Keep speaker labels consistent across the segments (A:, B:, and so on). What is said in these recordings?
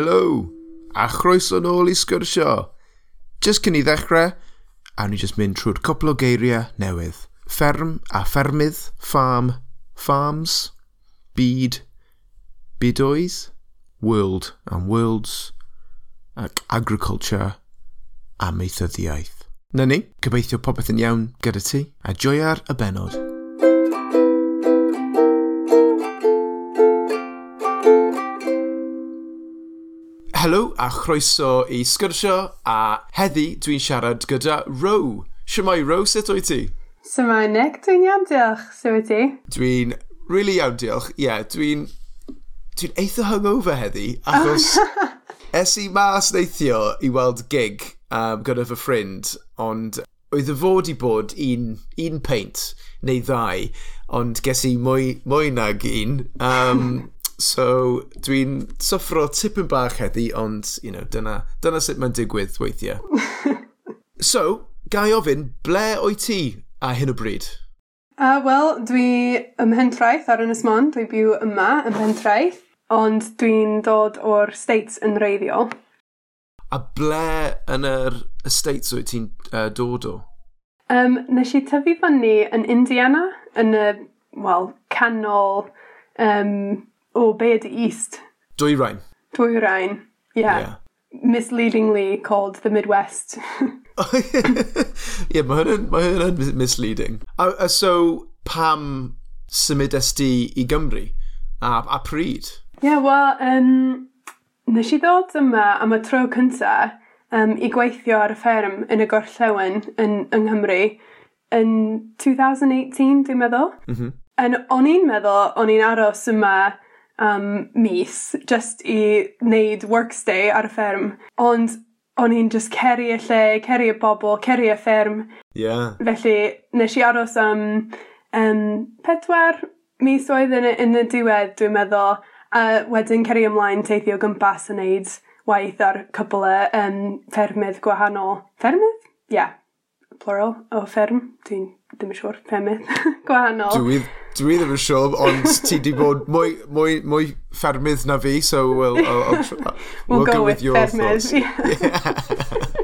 A: helo, a chroeso nôl i sgyrsio. Just cyn i ddechrau, a ni just mynd trwy'r cwpl o geiriau newydd. Fferm a ffermydd, farm, farms, byd, bydoedd, world and worlds, ac agriculture a meithyddiaeth. Na ni, gobeithio popeth yn iawn gyda ti, a joiar y benod. Helo a chroeso i sgyrsio a heddi dwi'n siarad gyda Ro. Siamai Ro, sut o'i ti?
B: Siamai Nick, dwi'n iawn diolch. Sut o'i ti?
A: Dwi'n really iawn diolch. Ie, yeah, dwi'n dwi'n eitha hungover heddi achos oh, es i mas neithio i weld gig um, gyda fy ffrind ond oedd y fod i bod un, un peint neu ddau ond ges i mwy, mwy nag un um, So, dwi'n soffro tipyn bach heddi, ond, you know, dyna, dyna sut mae'n digwydd weithiau. so, gai ofyn, ble o'i ti a hyn o bryd?
B: Uh, Wel, dwi ym Mhentraeth ar Ynys Mon. Dwi byw yma ym Mhentraeth, ond dwi'n dod o'r States yn reiddiol.
A: A ble yn yr States wyt ti'n uh, dod o?
B: Um, nes i tyfu fyny yn Indiana, yn y, wel, canol um, o be ydy East?
A: Dwyrain.
B: Dwyrain, ie. Yeah. yeah. Misleadingly called the Midwest.
A: Ie, mae hynny'n ma hyn misleading. A, a so, pam symudest ti i Gymru? A, a pryd?
B: Ie, yeah, wel, um, nes i ddod yma am y tro cynta um, i gweithio ar y fferm yn y gorllewin yn, yng Nghymru yn 2018, dwi'n meddwl. Mm -hmm. Yn o'n i'n meddwl o'n i'n aros yma am mis just i wneud workstay ar y fferm, ond o'n i'n just ceri y lle, ceri y bobl, ceri y fferm.
A: Yeah.
B: Felly nes i aros am um, pedwar mis oedd yn y yn y diwedd dwi'n meddwl, a wedyn ceri ymlaen teithio gympas yn neud waith ar cwpwl o um, ffermydd gwahanol. Ffermydd? Ie plural, o fferm, dwi'n ddim yn siŵr, ffermydd e. gwahanol.
A: Dwi, dwi ddim yn siŵr, ond ti di bod mwy, mwy, mwy ffermydd na fi, so we'll, I'll, I'll,
B: I'll uh, we'll, we'll go, go with, with your ffermydd, thoughts.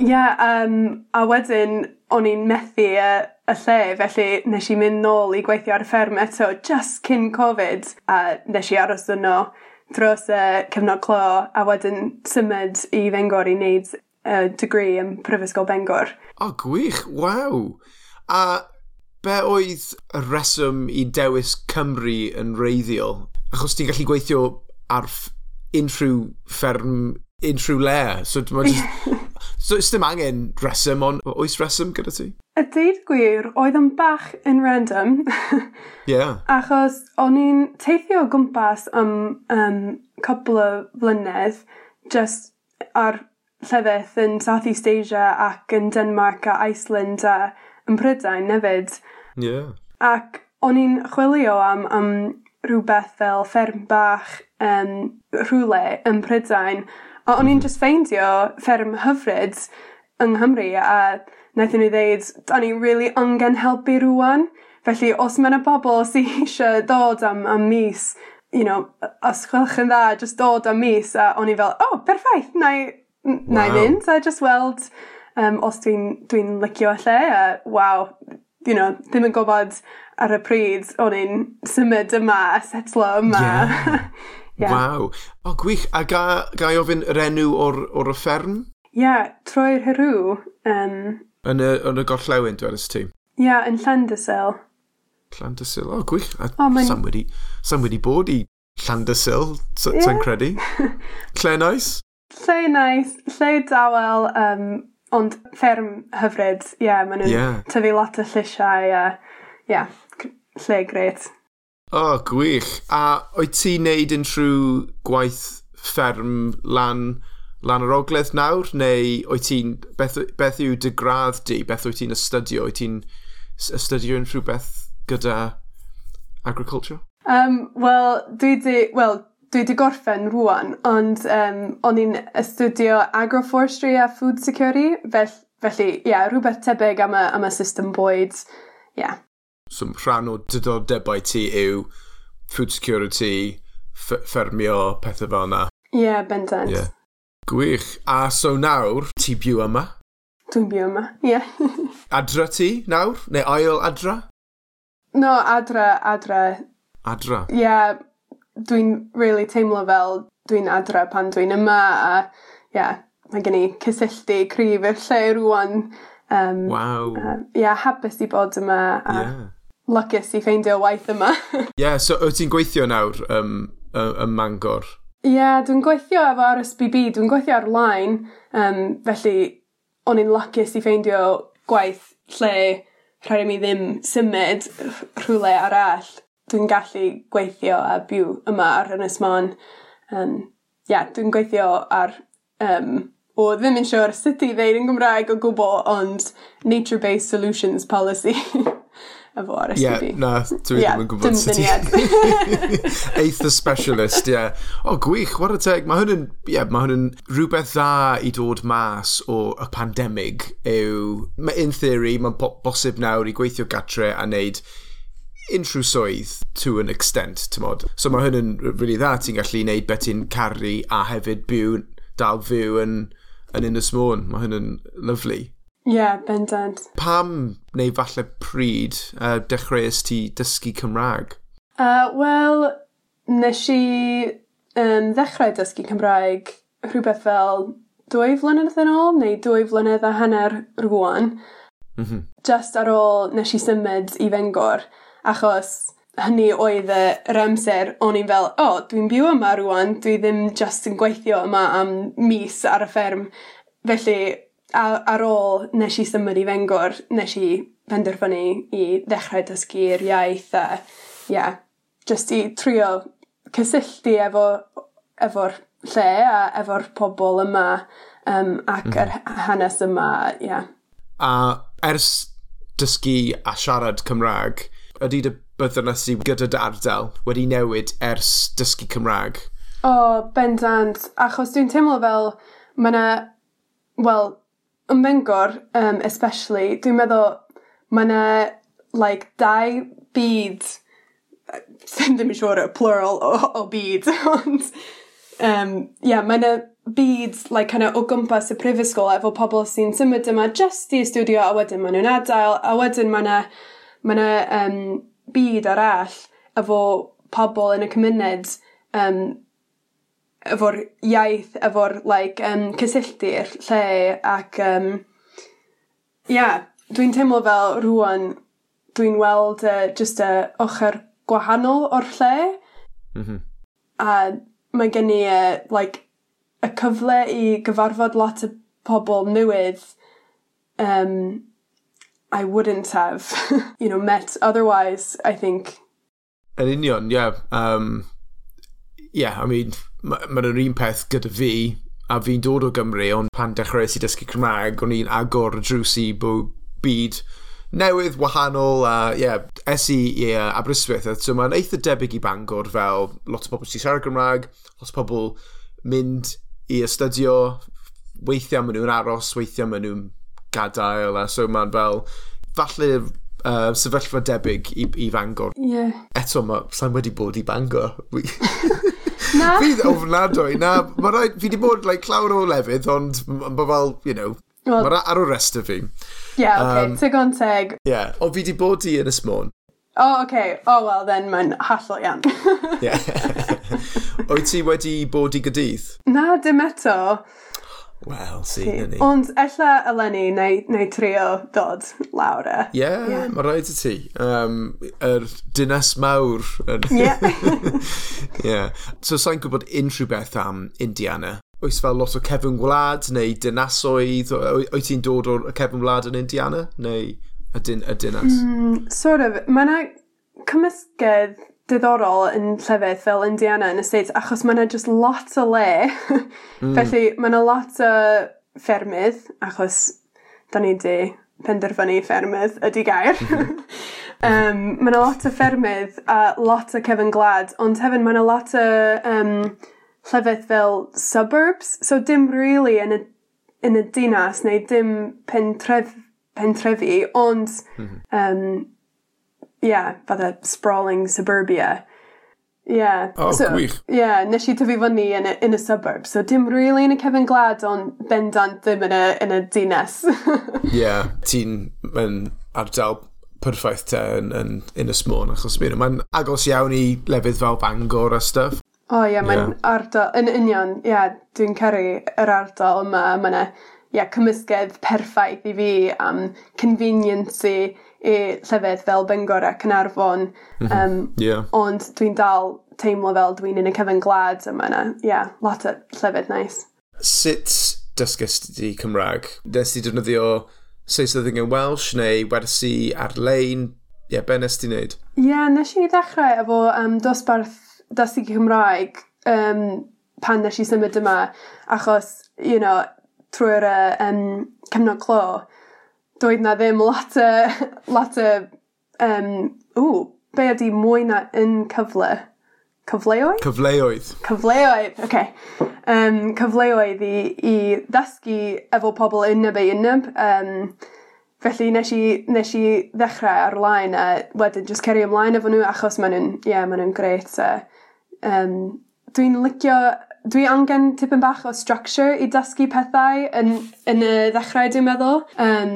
B: Yeah. yeah, um, a wedyn, o'n i'n methu y, y lle, felly nes i mynd nôl i gweithio ar y fferm eto, just cyn Covid, a nes i aros yno dros y cyfnod clo, a wedyn symud i Fengor i wneud uh, degree yn Prifysgol Bangor.
A: O, oh, gwych! Waw! A be oedd y reswm i dewis Cymru yn reiddiol? Achos ti'n gallu gweithio ar unrhyw fferm, unrhyw le. So, dwi'n just... so, ddim angen reswm, ond oes reswm gyda ti?
B: Y deud gwir, oedd yn bach yn random.
A: yeah.
B: Achos o'n i'n teithio o gwmpas am um, cwbl o flynedd, just ar llefydd yn South East Asia ac yn Denmark a Iceland a yn Prydain nefyd.
A: Yeah.
B: Ac o'n i'n chwilio am, am rhywbeth fel fferm bach um, rhywle yn Prydain. a o'n i'n mhm. just ffeindio fferm hyfryd yng Nghymru a wnaethon nhw ddeud da ni'n really angen helpu rŵan, felly os mae yna bobl sy'n eisiau dod am am mis you know os chwilch yn dda just dod am mis a o'n i fel o berffaith N wow. na i ddim. So just weld um, os dwi'n dwi licio y lle a wow, you know, ddim yn gwybod ar y pryd o'n i'n symud yma a setlo yma.
A: Yeah. yeah. Waw. O, gwych. A ga, ga i ofyn yr enw o'r, or y fferm?
B: Ie, yeah, Troi'r hyrw. Um,
A: yn y, yn y gorllewin, dwi'n edrych ti?
B: Ie, yeah, yn Llandysil.
A: Llandysil, o, gwych. A oh, man... sam, wedi, sam wedi bod i Llandysil, sy'n yeah. credu. Lle nice?
B: Lle neis, lle dawel um, ond fferm hyfryd. Ie yeah, maen nhw'n yeah. ...tyfu lot o llysiau a ie yeah, lle grêt.
A: O oh, gwych. A oed ti'n neud unrhyw gwaith fferm lan lan yr ogledd nawr? Neu oed ti'n... Beth, beth yw dy gradd di? Beth oed ti'n astudio? oed ti'n astudio unrhyw beth gyda agriculture?
B: Um, Wel, dwi di... well, dwi wedi gorffen rŵan ond um, o'n i'n astudio agroforestry a food security fell- felly ie rhwbeth tebyg am y am y system bwyd, ie.
A: So rhan o diddordebau ti yw food security, ffermio, pethau fel yna?
B: Ie, bendant.
A: Ie. Gwych. A so nawr, ti byw yma?
B: Dwi'n byw yma, ie.
A: adra ti nawr? Neu ail adra?
B: No, adra, adra.
A: Adra?
B: Ie, Dwi'n really teimlo fel dwi'n adre pan dwi'n yma a ie mae gen i cysylltu cryf i'r lle rwan. Um,
A: Waw.
B: Uh, yeah, hapus i bod yma a...
A: Ie.
B: ...lwcus i ffeindio waith yma.
A: Ie so wyt ti'n gweithio nawr yym yy ym Mangor?
B: Ie yeah, dwi'n gweithio efo RSBB, dwi'n gweithio ar-lein um, felly o'n i'n lwcus i ffeindio gwaith lle rhaid i mi ddim symud rhywle arall dwi'n gallu gweithio a byw yma ar Ynys Môn. Um, yeah, dwi'n gweithio ar... Um, o, ddim yn siŵr sut i ddeud yn Gymraeg o gwbl, ond Nature-Based Solutions Policy. efo
A: ar
B: STD.
A: Ie, yeah, na, dwi
B: yeah,
A: ddim yn gwybod sut i... Eitha specialist, ie. Yeah. O, gwych, what a teg. Mae hwn yn, yeah, mae hwn yn rhywbeth dda i dod mas o y pandemig yw, in theory, mae'n bosib nawr i gweithio gatre a wneud unrhyw swydd to an extent, ti'n mod. So mae hyn yn really dda, ti'n gallu neud beth ti'n caru a hefyd byw, dal fyw yn, yn Ynys Môn. Mae hyn yn lyflu.
B: Ie, yeah, bendant.
A: Pam neu falle pryd uh, dechreuais ti dysgu Cymraeg?
B: Uh, Wel, nes i um, ddechrau dysgu Cymraeg rhywbeth fel dwy flynedd yn ôl, neu dwy flynedd a hanner rwan.
A: Mm -hmm.
B: Just ar ôl nes i symud i Fengor achos hynny oedd y yr amser o'n i'n fel o dwi'n byw yma rwan, dwi ddim just yn gweithio yma am mis ar y fferm felly a ar ôl nes i symud i fengor, nes i penderfynu i ddechrau dysgu'r iaith a ie jyst i trio cysylltu efo efo'r lle a efo'r pobl yma um, ac yr mhm. hanes yma ie.
A: A ers dysgu a siarad Cymraeg, ydy dy bythyrnas i gyda dy ardal wedi newid ers dysgu Cymraeg?
B: O, oh, bendant. Achos dwi'n teimlo fel mae yna, wel, yn Mangor um, especially, dwi'n meddwl mae yna like, dau byd, sy'n ddim yn siŵr sure, plural o, o byd, ond um, yeah, mae yna byd like, kind of, o gwmpas y prifysgol efo pobl sy'n symud yma just i studio a wedyn maen nhw'n adael a wedyn mae yna mae yna um, byd arall efo pobl yn y cymuned um, efo'r iaith efo'r like um, cysylltu'r lle ac um, yeah, dwi'n teimlo fel rŵan dwi'n weld e, uh, just y e, ochr gwahanol o'r lle.
A: mm -hmm.
B: A mae gen i uh, like y cyfle i gyfarfod lot o pobl newydd um, I wouldn't have you know met otherwise, I think.
A: Yn union, ie. Yeah. Um, yeah, I mean, mae'n ma yr un peth gyda fi, a fi'n dod o Gymru, ond pan dechreuais i dysgu Cymraeg, o'n i'n agor y drws i bod byd newydd, wahanol, a uh, yeah, es i i yeah, Aberystwyth, a so mae'n eitha debyg i Bangor fel lot o pobl sy'n siarad Cymraeg, lot o pobl mynd i astudio, weithiau maen nhw'n aros, weithiau maen nhw'n gadael a so mae'n fel falle uh, sefyllfa debyg i, i Fangor.
B: Yeah.
A: Eto, mae sa'n wedi bod i Bangor.
B: na.
A: fi ofnadwy. Na, mae rhaid, fi wedi bod like, clawr o lefydd, ond mae fel, you know, well, mae ar o rest o fi.
B: Yeah, okay.
A: um,
B: tegon teg.
A: Yeah. o fi wedi bod i Ynys Môn.
B: Oh, okay. Oh, well then mae'n hallol iawn.
A: yeah Oed ti wedi bod i gydydd?
B: Na, dim eto.
A: Wel, si, na ni.
B: Ond ella eleni neu, neu trio dod lawr e.
A: Ie, yeah, yeah. mae rhaid i ti. Um, yr er mawr. Ie.
B: yeah.
A: yeah. So sa'n gwybod unrhyw beth am Indiana? Oes fel lot o cefn gwlad neu dinasoedd? Oes ti'n dod o'r cefn gwlad yn Indiana? Neu y, dyn, y dynas? Mm,
B: sort of. Mae yna cymysgedd diddorol yn llefydd fel Indiana yn y States, achos mae yna just lot o le. mm. Felly mae yna lot o ffermydd, achos da ni 'di penderfynu ffermydd ydy gair. um, mae yna lot o ffermydd a lot o cefn glad, ond hefyd mae yna lot o um, llefydd fel suburbs, so dim really yn y yn y dinas neu dim pentref pentrefi, ond... M-hm. ...yym yeah, fatha sprawling suburbia. Yeah.
A: O, oh,
B: so,
A: gwych.
B: Yeah, nes i tyfu fyny yn y, in y suburb, so dim really yn y cefn glad, ond bendant ddim yn y, yn y
A: dinas. yeah, ti'n yn ardal perffaith te yn, yn, yn y smôn, achos mi'n mae'n agos iawn i lefydd fel Bangor a stuff.
B: O oh, ie, yeah, mae'n
A: yeah.
B: ardal, yn union, ie, yeah, dwi'n caru yr ardal yma, mae'n yna yeah, cymysgedd perffaith i fi am um, i i llefydd fel Bangor a Cynarfon. Mm -hmm. um,
A: yeah.
B: Ond dwi'n dal teimlo fel dwi'n yn y cefn glad yma yna, yeah, lot o llefydd nice.
A: Sut dysgys di Cymraeg? Nes ti defnyddio Saesneg yn Welsh neu wersi ar-lein? Ie, yeah, be nes ti wneud?
B: Ie, yeah, nes i ddechrau efo um, dosbarth dysgu Cymraeg um, pan nes i symud yma, achos, you know, trwy'r um, cefnod clo, doedd 'na ddim lot o lot o um, ww be' ydi mwy na yn cyfle? Cyfleoedd?
A: Cyfleoedd.
B: Cyfleoedd oce Okay. Um, cyfleoedd i i ddysgu efo pobl unnyb ei unnyb. Um, felly nes i nes i ddechrau ar-lein a wedyn just ceri ymlaen efo nhw achos maen nhw'n, ie yeah, maen nhw'n grêt a um, dwi'n licio dwi angen tipyn bach o structure i dysgu pethau yn yn y ddechrau dwi'n meddwl Um,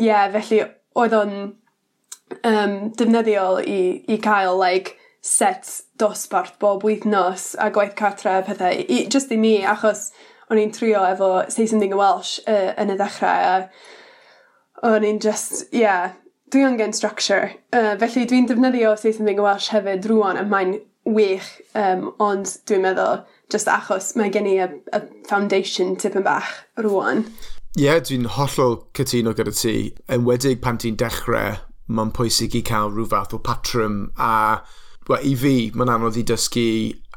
B: ie, felly oedd o'n um, defnyddiol i i cael like set dosbarth bob wythnos a gwaith cartre a pethau. i just i mi achos o'n i'n trio efo Saesneg a Welsh uh, yn y ddechrau, a o'n i'n just, ie, dwi angen structure Uh, felly dwi'n defnyddio Saesneg a Welsh hefyd rŵan a mae'n wych um, ond dwi'n meddwl just achos mae gen i y y foundation tipyn bach rŵan.
A: Ie, yeah, dwi'n hollol cytuno gyda ti. Yn wedig pan ti'n dechrau, mae'n pwysig i cael rhyw fath o patrwm a well, i fi, mae'n anodd i dysgu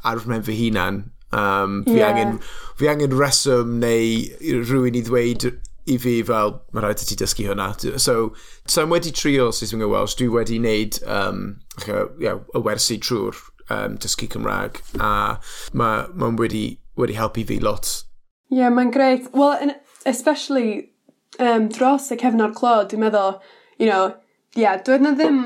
A: ar fy fy hunan. Um, fi,
B: yeah.
A: angen, fi angen reswm neu rhywun i ddweud i fi fel, mae rhaid i ti dysgu hwnna. So, so wedi trio Saesneg o Welsh, dwi wedi wneud um, yeah, y wersi trwy'r um, dysgu Cymraeg a mae'n ma, ma wedi, wedi helpu fi lot.
B: Ie, yeah, mae'n greit. Wel, especially um, dros y cefnod clo dwi'n meddwl you know ie dwi'n 'na ddim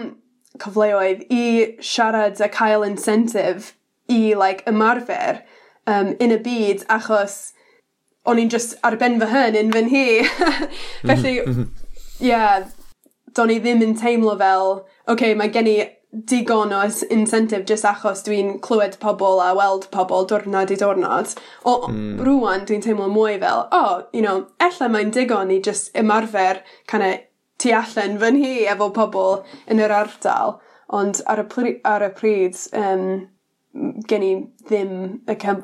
B: cyfleoedd i siarad a cael incentive i like ymarfer um, yn y byd achos o'n i'n just ar ben fy hyn yn fy nhi. Mhm, felly mhm. ie do'n i ddim yn teimlo fel oce mae gen i digon o incentive just achos dwi'n clywed pobl a weld pobl diwrnod i diwrnod. O, mm. rwan dwi'n teimlo mwy fel, o, oh, you know, ella mae'n digon i just ymarfer kind of tu allan fy nhi efo pobl yn yr ardal. Ond ar y, pry, ar y pryd, um, gen i ddim y cyf...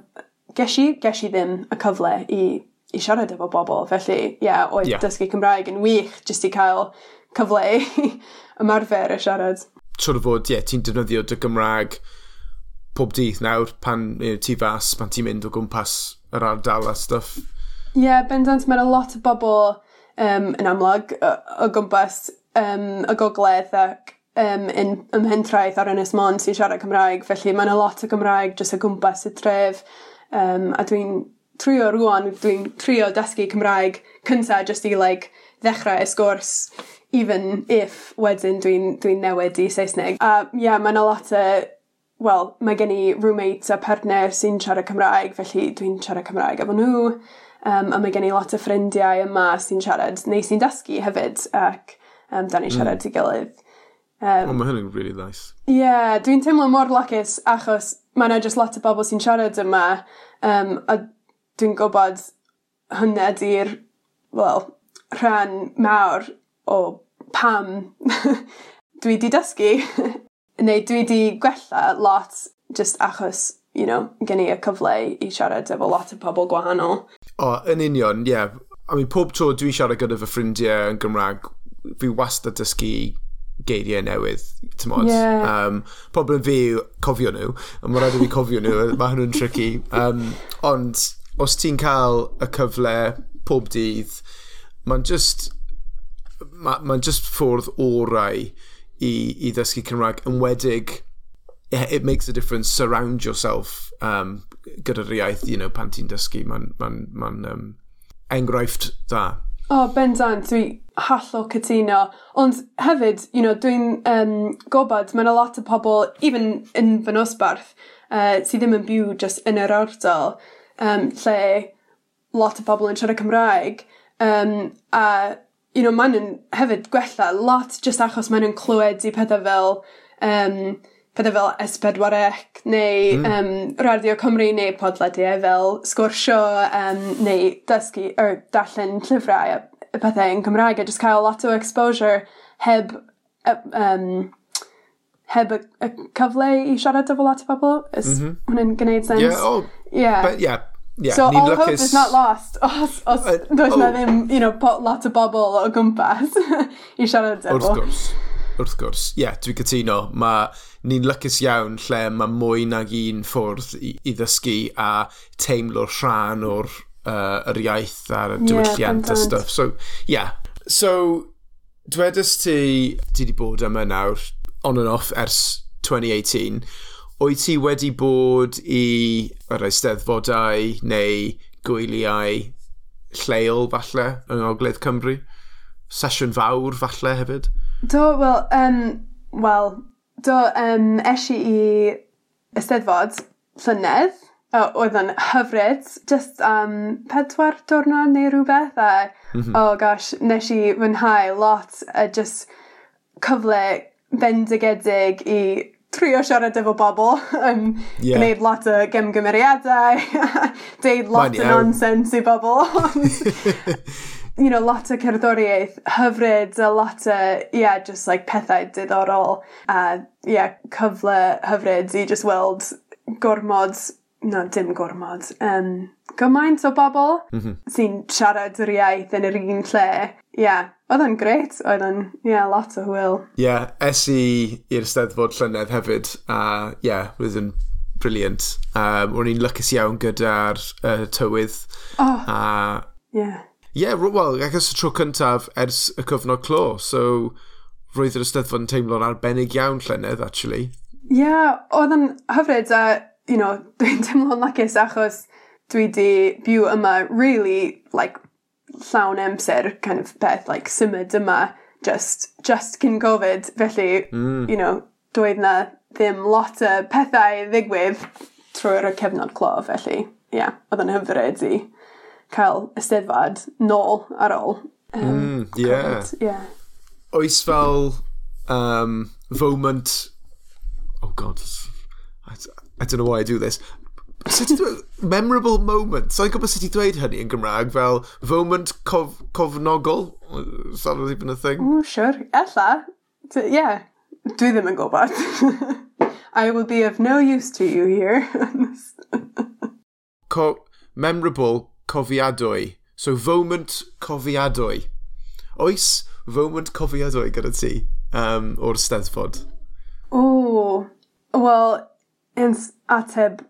B: Gesh i, gesh i ddim y cyfle i, i siarad efo bobl. Felly, ie, yeah, oedd yeah. dysgu Cymraeg yn wych jyst i cael cyfle i ymarfer y siarad
A: siwr o fod, ie, yeah, ti'n defnyddio dy Gymraeg pob dydd nawr pan you know, ti fas, pan ti'n mynd o gwmpas yr ardal a stuff.
B: Ie, yeah, bendant, mae'n a lot o bobl um, yn amlwg o, o gwmpas um, y gogledd ac um, yn ymhentraeth ar Ynys Môn sy'n siarad Cymraeg, felly mae'n a lot o Gymraeg jyst o gwmpas y tref. Um, a dwi'n trio rwan, dwi'n trio dysgu Cymraeg cyntaf jyst i like, ddechrau y sgwrs even if wedyn dwi'n dwi newid i Saesneg. A ie, yeah, mae'n a lot o wel, mae gen i roommates a partner sy'n siarad Cymraeg, felly dwi'n siarad Cymraeg efo nhw, Um, a mae gen i lot o ffrindiau yma sy'n siarad neu sy'n dysgu hefyd ac um, da ni'n hmm. siarad mm. i gilydd.
A: Um, oh, mae hynny'n really nice.
B: Ie, yeah, dwi'n teimlo mor lacus achos mae yna just lot o bobl sy'n siarad yma um, a dwi'n gwybod hynny ydy'r, wel rhan mawr o pam dwi 'di dysgu neu dwi 'di gwella lot just achos you know gen i y cyfle i siarad efo lot o pobl gwahanol.
A: O, yn union, ie. Yeah. I mean, pob tro dwi siarad gyda fy ffrindiau yn Gymraeg, fi wastad dysgu geiriau newydd, ti'n modd.
B: Yeah.
A: Um, problem fi yw cofio nhw, a mae'n rhaid i fi cofio nhw, mae hwnnw'n tricky. Um, ond, os ti'n cael y cyfle pob dydd mae'n just, mae'n ma just ffwrdd orau i, i ddysgu Cymraeg yn wedig it, it makes a difference. Surround yourself um, gyda'r iaith you know, pan ti'n dysgu. Mae'n ma n, ma n, um, enghraifft da
B: O, oh, bendant, dwi hollol cytuno. Ond hefyd, you know, dwi'n um, gobod, mae'n a lot o pobl, even yn fy nosbarth, uh, sydd ddim yn byw just yn yr ardal, um, lle lot o bobl yn siarad Cymraeg. Um, a you know maen nw'n hefyd gwella lot just achos maen nhw'n clywed i pethau fel Um, pethau fel S4C neu... mm. um, Radio Cymru neu podlediau fel sgwrsio um, neu dysgu er darllen llyfrau a y pethe yn Cymraeg a just cael lot o exposure heb um, heb y y cyfle i siarad efo lot o bobl is mm -hmm. hwnna'n gwneud sens
A: yeah, oh, yeah. but yeah Yeah,
B: so all hope is... is not lost os, os uh, does oh. na ddim you know, lot o bobl o gwmpas i siarad efo.
A: Wrth gwrs, wrth gwrs. Ie, yeah, dwi'n cytuno. Mae ni'n lycus iawn lle mae mwy nag un ffwrdd i, i ddysgu a teimlo rhan o'r uh, yr iaith a'r diwylliant yeah, a stuff. So, yeah. So, dwedais ti, ti di bod yma nawr, on and off ers 2018, wyt ti wedi bod i yr eisteddfodau neu gwyliau lleol falle yng Ngogledd Cymru? Sesiwn fawr falle hefyd?
B: Do, wel, um, well, do, um, eisi i eisteddfod llynedd. O, oedd yn hyfryd, just um, pedwar diwrnod neu rhywbeth, a mm -hmm. oh gosh, nes i fwynhau lot, a uh, just cyfle bendigedig i trio siarad efo bobl, um, yeah. gwneud lot o gemgymeriadau, deud lot o nonsens i bobl. you know, lot o cerddoriaeth hyfryd, a lot o, yeah, just like pethau diddorol, a yeah, cyfle hyfryd i just weld gormod, no, dim gormod, um, gymaint o bobl mm -hmm. sy'n siarad yr iaith yn yr un lle. Yeah, Oedd o'n gret, oedd o'n, ie, yeah, lot o hwyl.
A: Ie, yeah, es i i'r steddfod llynedd hefyd, a ie, yeah, roedd yn briliant. Um, o'n i'n lycus iawn gyda'r uh, tywydd.
B: Oh, a, yeah.
A: Ie, yeah, wel, agos y tro cyntaf ers y cyfnod clo, so roedd yr ysteddfod yn teimlo'n arbennig iawn llynedd, actually.
B: Ie, yeah, oedd yn hyfryd, a, you know, dwi'n teimlo'n lacus achos dwi di byw yma really, like, llawn amser kind of beth like symud yma just, just cyn Covid. Felly, mm. you know, dweud na ddim lot o pethau ddigwydd trwy'r cefnod clo, felly ie, yeah, oedd yn hyfryd i cael ysteddfad nôl ar ôl. Um, mm, yeah. yeah.
A: Oes fel um, foment... Oh god, I, I don't know why I do this sut e? memorable moment. Sa'n so, gwybod sut i dweud hynny yn Gymraeg fel foment cof, cofnogol? Sa'n really been a thing?
B: Mm, sure, ella. Ie, yeah. dwi ddim yn gwybod. I will be of no use to you here.
A: Co memorable cofiadwy. So, foment cofiadwy. Oes foment cofiadwy gyda ti um, o'r Steddfod?
B: O, wel, yn ateb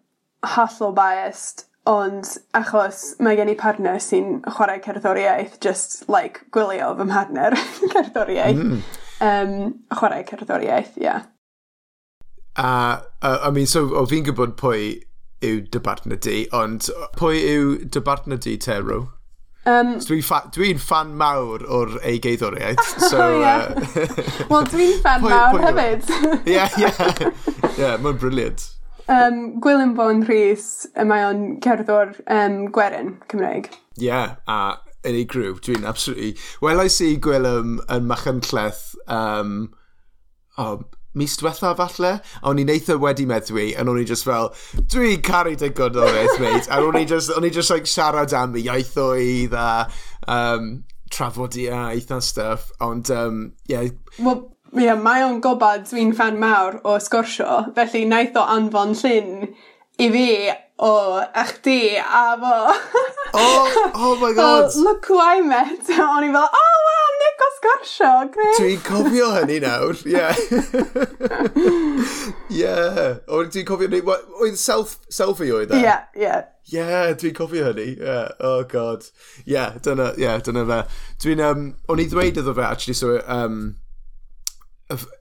B: hollol biased, ond achos mae gen i partner sy'n chwarae cerddoriaeth just like gwylio fy mhartner cerddoriaeth. Mm. Um, chwarae cerddoriaeth, ie. Yeah.
A: A, uh, I mean, so, o fi'n gwybod pwy yw dy partner di, ond pwy yw dy partner di, Teru? Um, so dwi'n fa dwi fan mawr o'r ei geiddoriaeth. Oh, so, oh,
B: yeah. uh, Wel, dwi'n fan pwy, mawr pwy e? hefyd.
A: Ie, ie. Ie, mae'n briliant.
B: Um, Gwilym Vaughn Rhys mae o'n cerddor um, gwerin Cymraeg.
A: Ie, a yn ei griw, dwi'n absolutely... Wel, i Gwilym yn Machynlleth um, o mis diwetha falle? A o'n i'n eitha wedi meddwi, a o'n i just fel, dwi'n caru dy gwrddoniaeth, mate. A o'n i just, o'n i just like, siarad am fy iaithoedd a um, trafodiaeth a stuff, ond, um, yeah.
B: Well, Ie, yeah, mae o'n gobad dwi'n fan mawr o sgwrsio, felly naeth o anfon llun i fi o eich di a fo.
A: oh, Oh my God!
B: Fel look who I met. O'n i fel, oh, wow, Nick o sgwrsio, great.
A: Dwi'n cofio hynny nawr, ie. Ie. O, dwi'n cofio hynny. Oedd self, selfie oedd e?
B: Ie, ie.
A: Ie, dwi'n cofio hynny. Yeah. Oh god. Ie, yeah, dyna, yeah, dyna fe. Dwi'n, um, o'n i ddweud iddo fe, actually, so, um,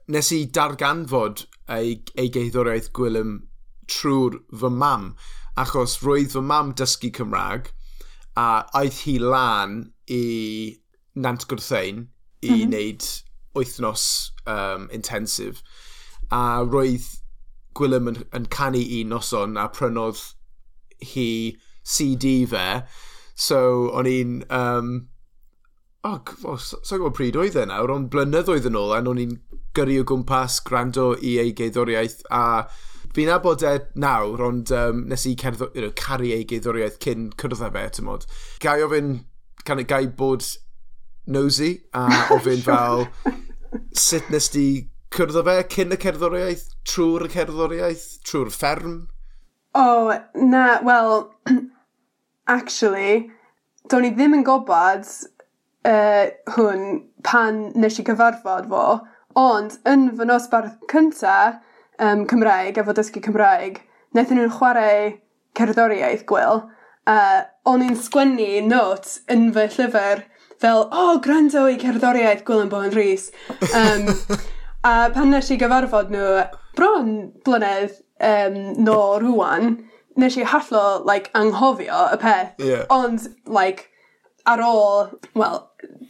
A: nes i darganfod ei, ei geiddoriaeth gwylym trwy'r fy mam, achos roedd fy mam dysgu Cymraeg, a aeth hi lan i Nant Gwrthein i mm -hmm. wneud wythnos um, intensif. A roedd Gwilym yn, yn canu un noson a prynodd hi CD fe. So, o'n i'n um, oh, oh, sa'n gwybod pryd oedd e nawr, ond blynyddoedd yn ôl, a o'n i'n gyrru o gwmpas gwrando i ei geiddoriaeth, a fi'n abod e nawr, ond um, nes i cerddo, you know, caru ei geiddoriaeth cyn cyrraedd â fe, ti'n modd. Gai ofyn, can gai bod nosy, a ofyn fel sut nes di cyrraedd fe cyn y cerddoriaeth, trwy'r cerddoriaeth, trwy'r fferm?
B: O, oh, na, wel, actually, do'n i ddim yn gobod uh, hwn pan nes i cyfarfod fo, ond yn fy nosbarth cynta um, Cymraeg efo dysgu Cymraeg, wnaethon nhw'n chwarae cerddoriaeth gwyl, a o'n i'n sgwennu notes yn fy llyfr fel o gwrando i cerddoriaeth Gwyl yn Bowen rhys. Um, a pan nes i gyfarfod nhw, bron blynedd um, nôl rŵan, nes i hallo like anghofio y peth...
A: yeah.
B: ...ond like ar ôl, wel,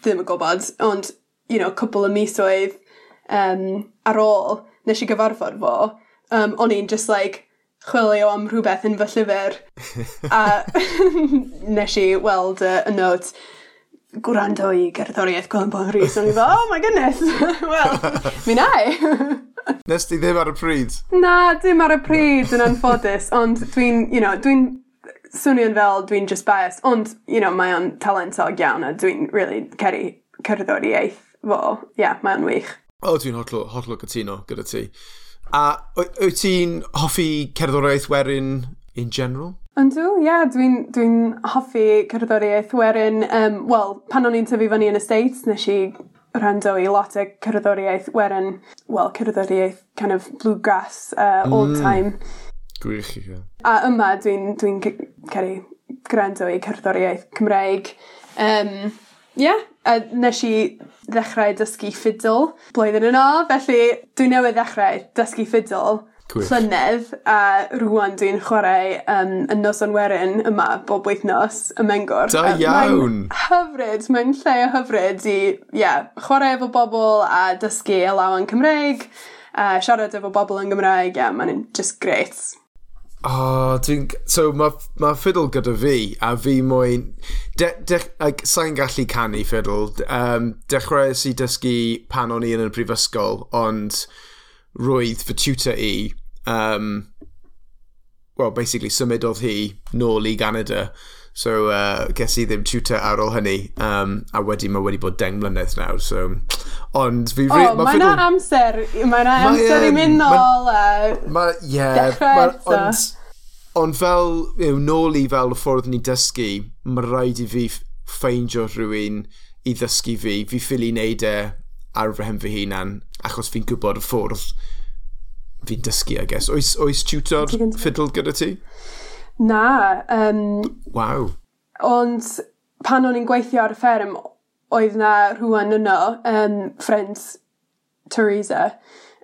B: ddim yn gwybod, ond, you know, cwbl o misoedd um, ar ôl, nes i gyfarfod fo, um, o'n i'n just like, chwilio am rhywbeth yn fy llyfr. a nes i weld uh, y note, gwrando i gerddoriaeth Colin Bon Rhys, o'n i fel, oh my goodness, well, mi nai.
A: Nes ti ddim ar y pryd?
B: Na, dim ar y pryd yn anffodus, ond dwi'n, you know, dwi'n swnio'n fel dwi'n just biased, ond, you know, mae o'n talentog iawn a dwi'n really ceri cerddor fo. Ie, yeah, mae o'n wych.
A: O, oh, dwi'n hollol, hollol gytuno gyda ti. A wyt ti'n hoffi cerddoriaeth werin in general?
B: Yndw, ie, yeah, dwi'n dwi, hoffi cerddoriaeth werin. Um, Wel, pan o'n i'n tyfu fyny yn y States, nes i rando i lot o cerddoriaeth werin, well, cerddoriaeth kind of bluegrass, uh, old mm. time.
A: Mm Gwych i chi.
B: A yma dwi'n dwi, n, dwi n gwrando i cerddoriaeth Cymreig. Um, yeah. a nes i ddechrau dysgu ffidl blwyddyn yn ôl, felly dwi'n newydd ddechrau dysgu ffidl llynedd a rwan dwi'n chwarae um, yn nos o'n werin yma bob wythnos y Mengor.
A: Da iawn!
B: Mae'n hyfryd, mae'n lle o hyfryd i yeah, chwarae efo bobl a dysgu elawan Cymreig, a siarad efo bobl yn Gymraeg, yeah, mae'n just great.
A: Oh, dwi'n... So, mae ma fiddle gyda fi, a fi moyn... De, de, like, Sa'n gallu canu fiddle. Um, dechreuais i dysgu pan o'n i yn y brifysgol, ond roedd fy tutor i... Um, well, basically, symudodd hi nôl i Canada. So uh, ges i ddim tutor ar ôl hynny, um, a wedi mae wedi bod deng mlynedd nawr, so... Ond fi...
B: O, oh, mae yna ffidl... amser, mae yna amser i um, mynd nôl a...
A: Ma, yeah, dechrau ond, ond fel, you know, nôl i fel y ffordd ni dysgu, mae rhaid i fi ffeindio rhywun i ddysgu fi. Fi ffili wneud e ar fy hem fy hunan, achos fi'n gwybod y ffordd fi'n dysgu, I guess. Oes, oes tutor ffidl gyda ti?
B: Na, Um,
A: Waw.
B: Ond pan o'n i'n gweithio ar y fferm, oedd 'na rhywun yno um, ffrind Teresa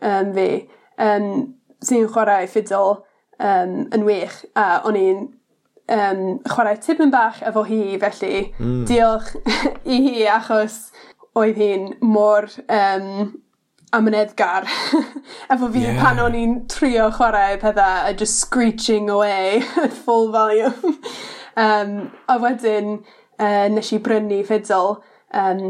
B: um, fi um, sy'n chwarae ffidl um, yn wych, a o'n i'n um, chwarae tipyn bach efo hi felly... mm. ...diolch i hi achos oedd hi'n mor um, amyneddgar efo fi... yeah. ...pan o'n i'n trio chwarae pethau a just screeching away at full volume um, a wedyn uh, nes i brynu ffidl um,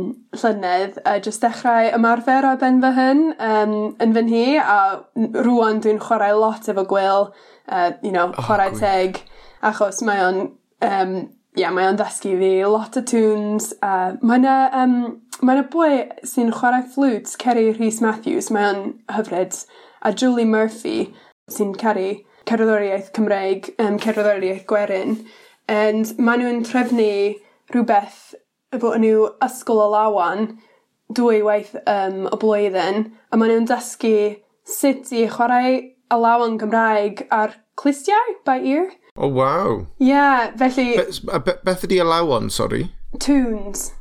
B: llynedd a just dechrau ymarfer ar ben fy hyn um, yn fy nhi a n- rŵan dwi'n chwarae lot efo gwyl uh, you know... chwarae gwych. teg achos mae o'n um, yeah, mae o'n ddysgu fi lot o tunes uh, mae yna um, Mae 'na boi sy'n chwarae fflwt Ceri Rhys Matthews mae o'n hyfryd, a Julie Murphy sy'n caru cerddoriaeth Cymreig um, cerddoriaeth gwerin and mae nhw'n trefnu rhywbeth efo nhw Ysgol o Lawan dwywaith um, o blwyddyn, a mae nhw'n dysgu sut i chwarae lawan Gymraeg ar clistiau, by ear.
A: Oh, wow.
B: Yeah, felly...
A: Be- be- beth ydi lawan sori?
B: Tunes.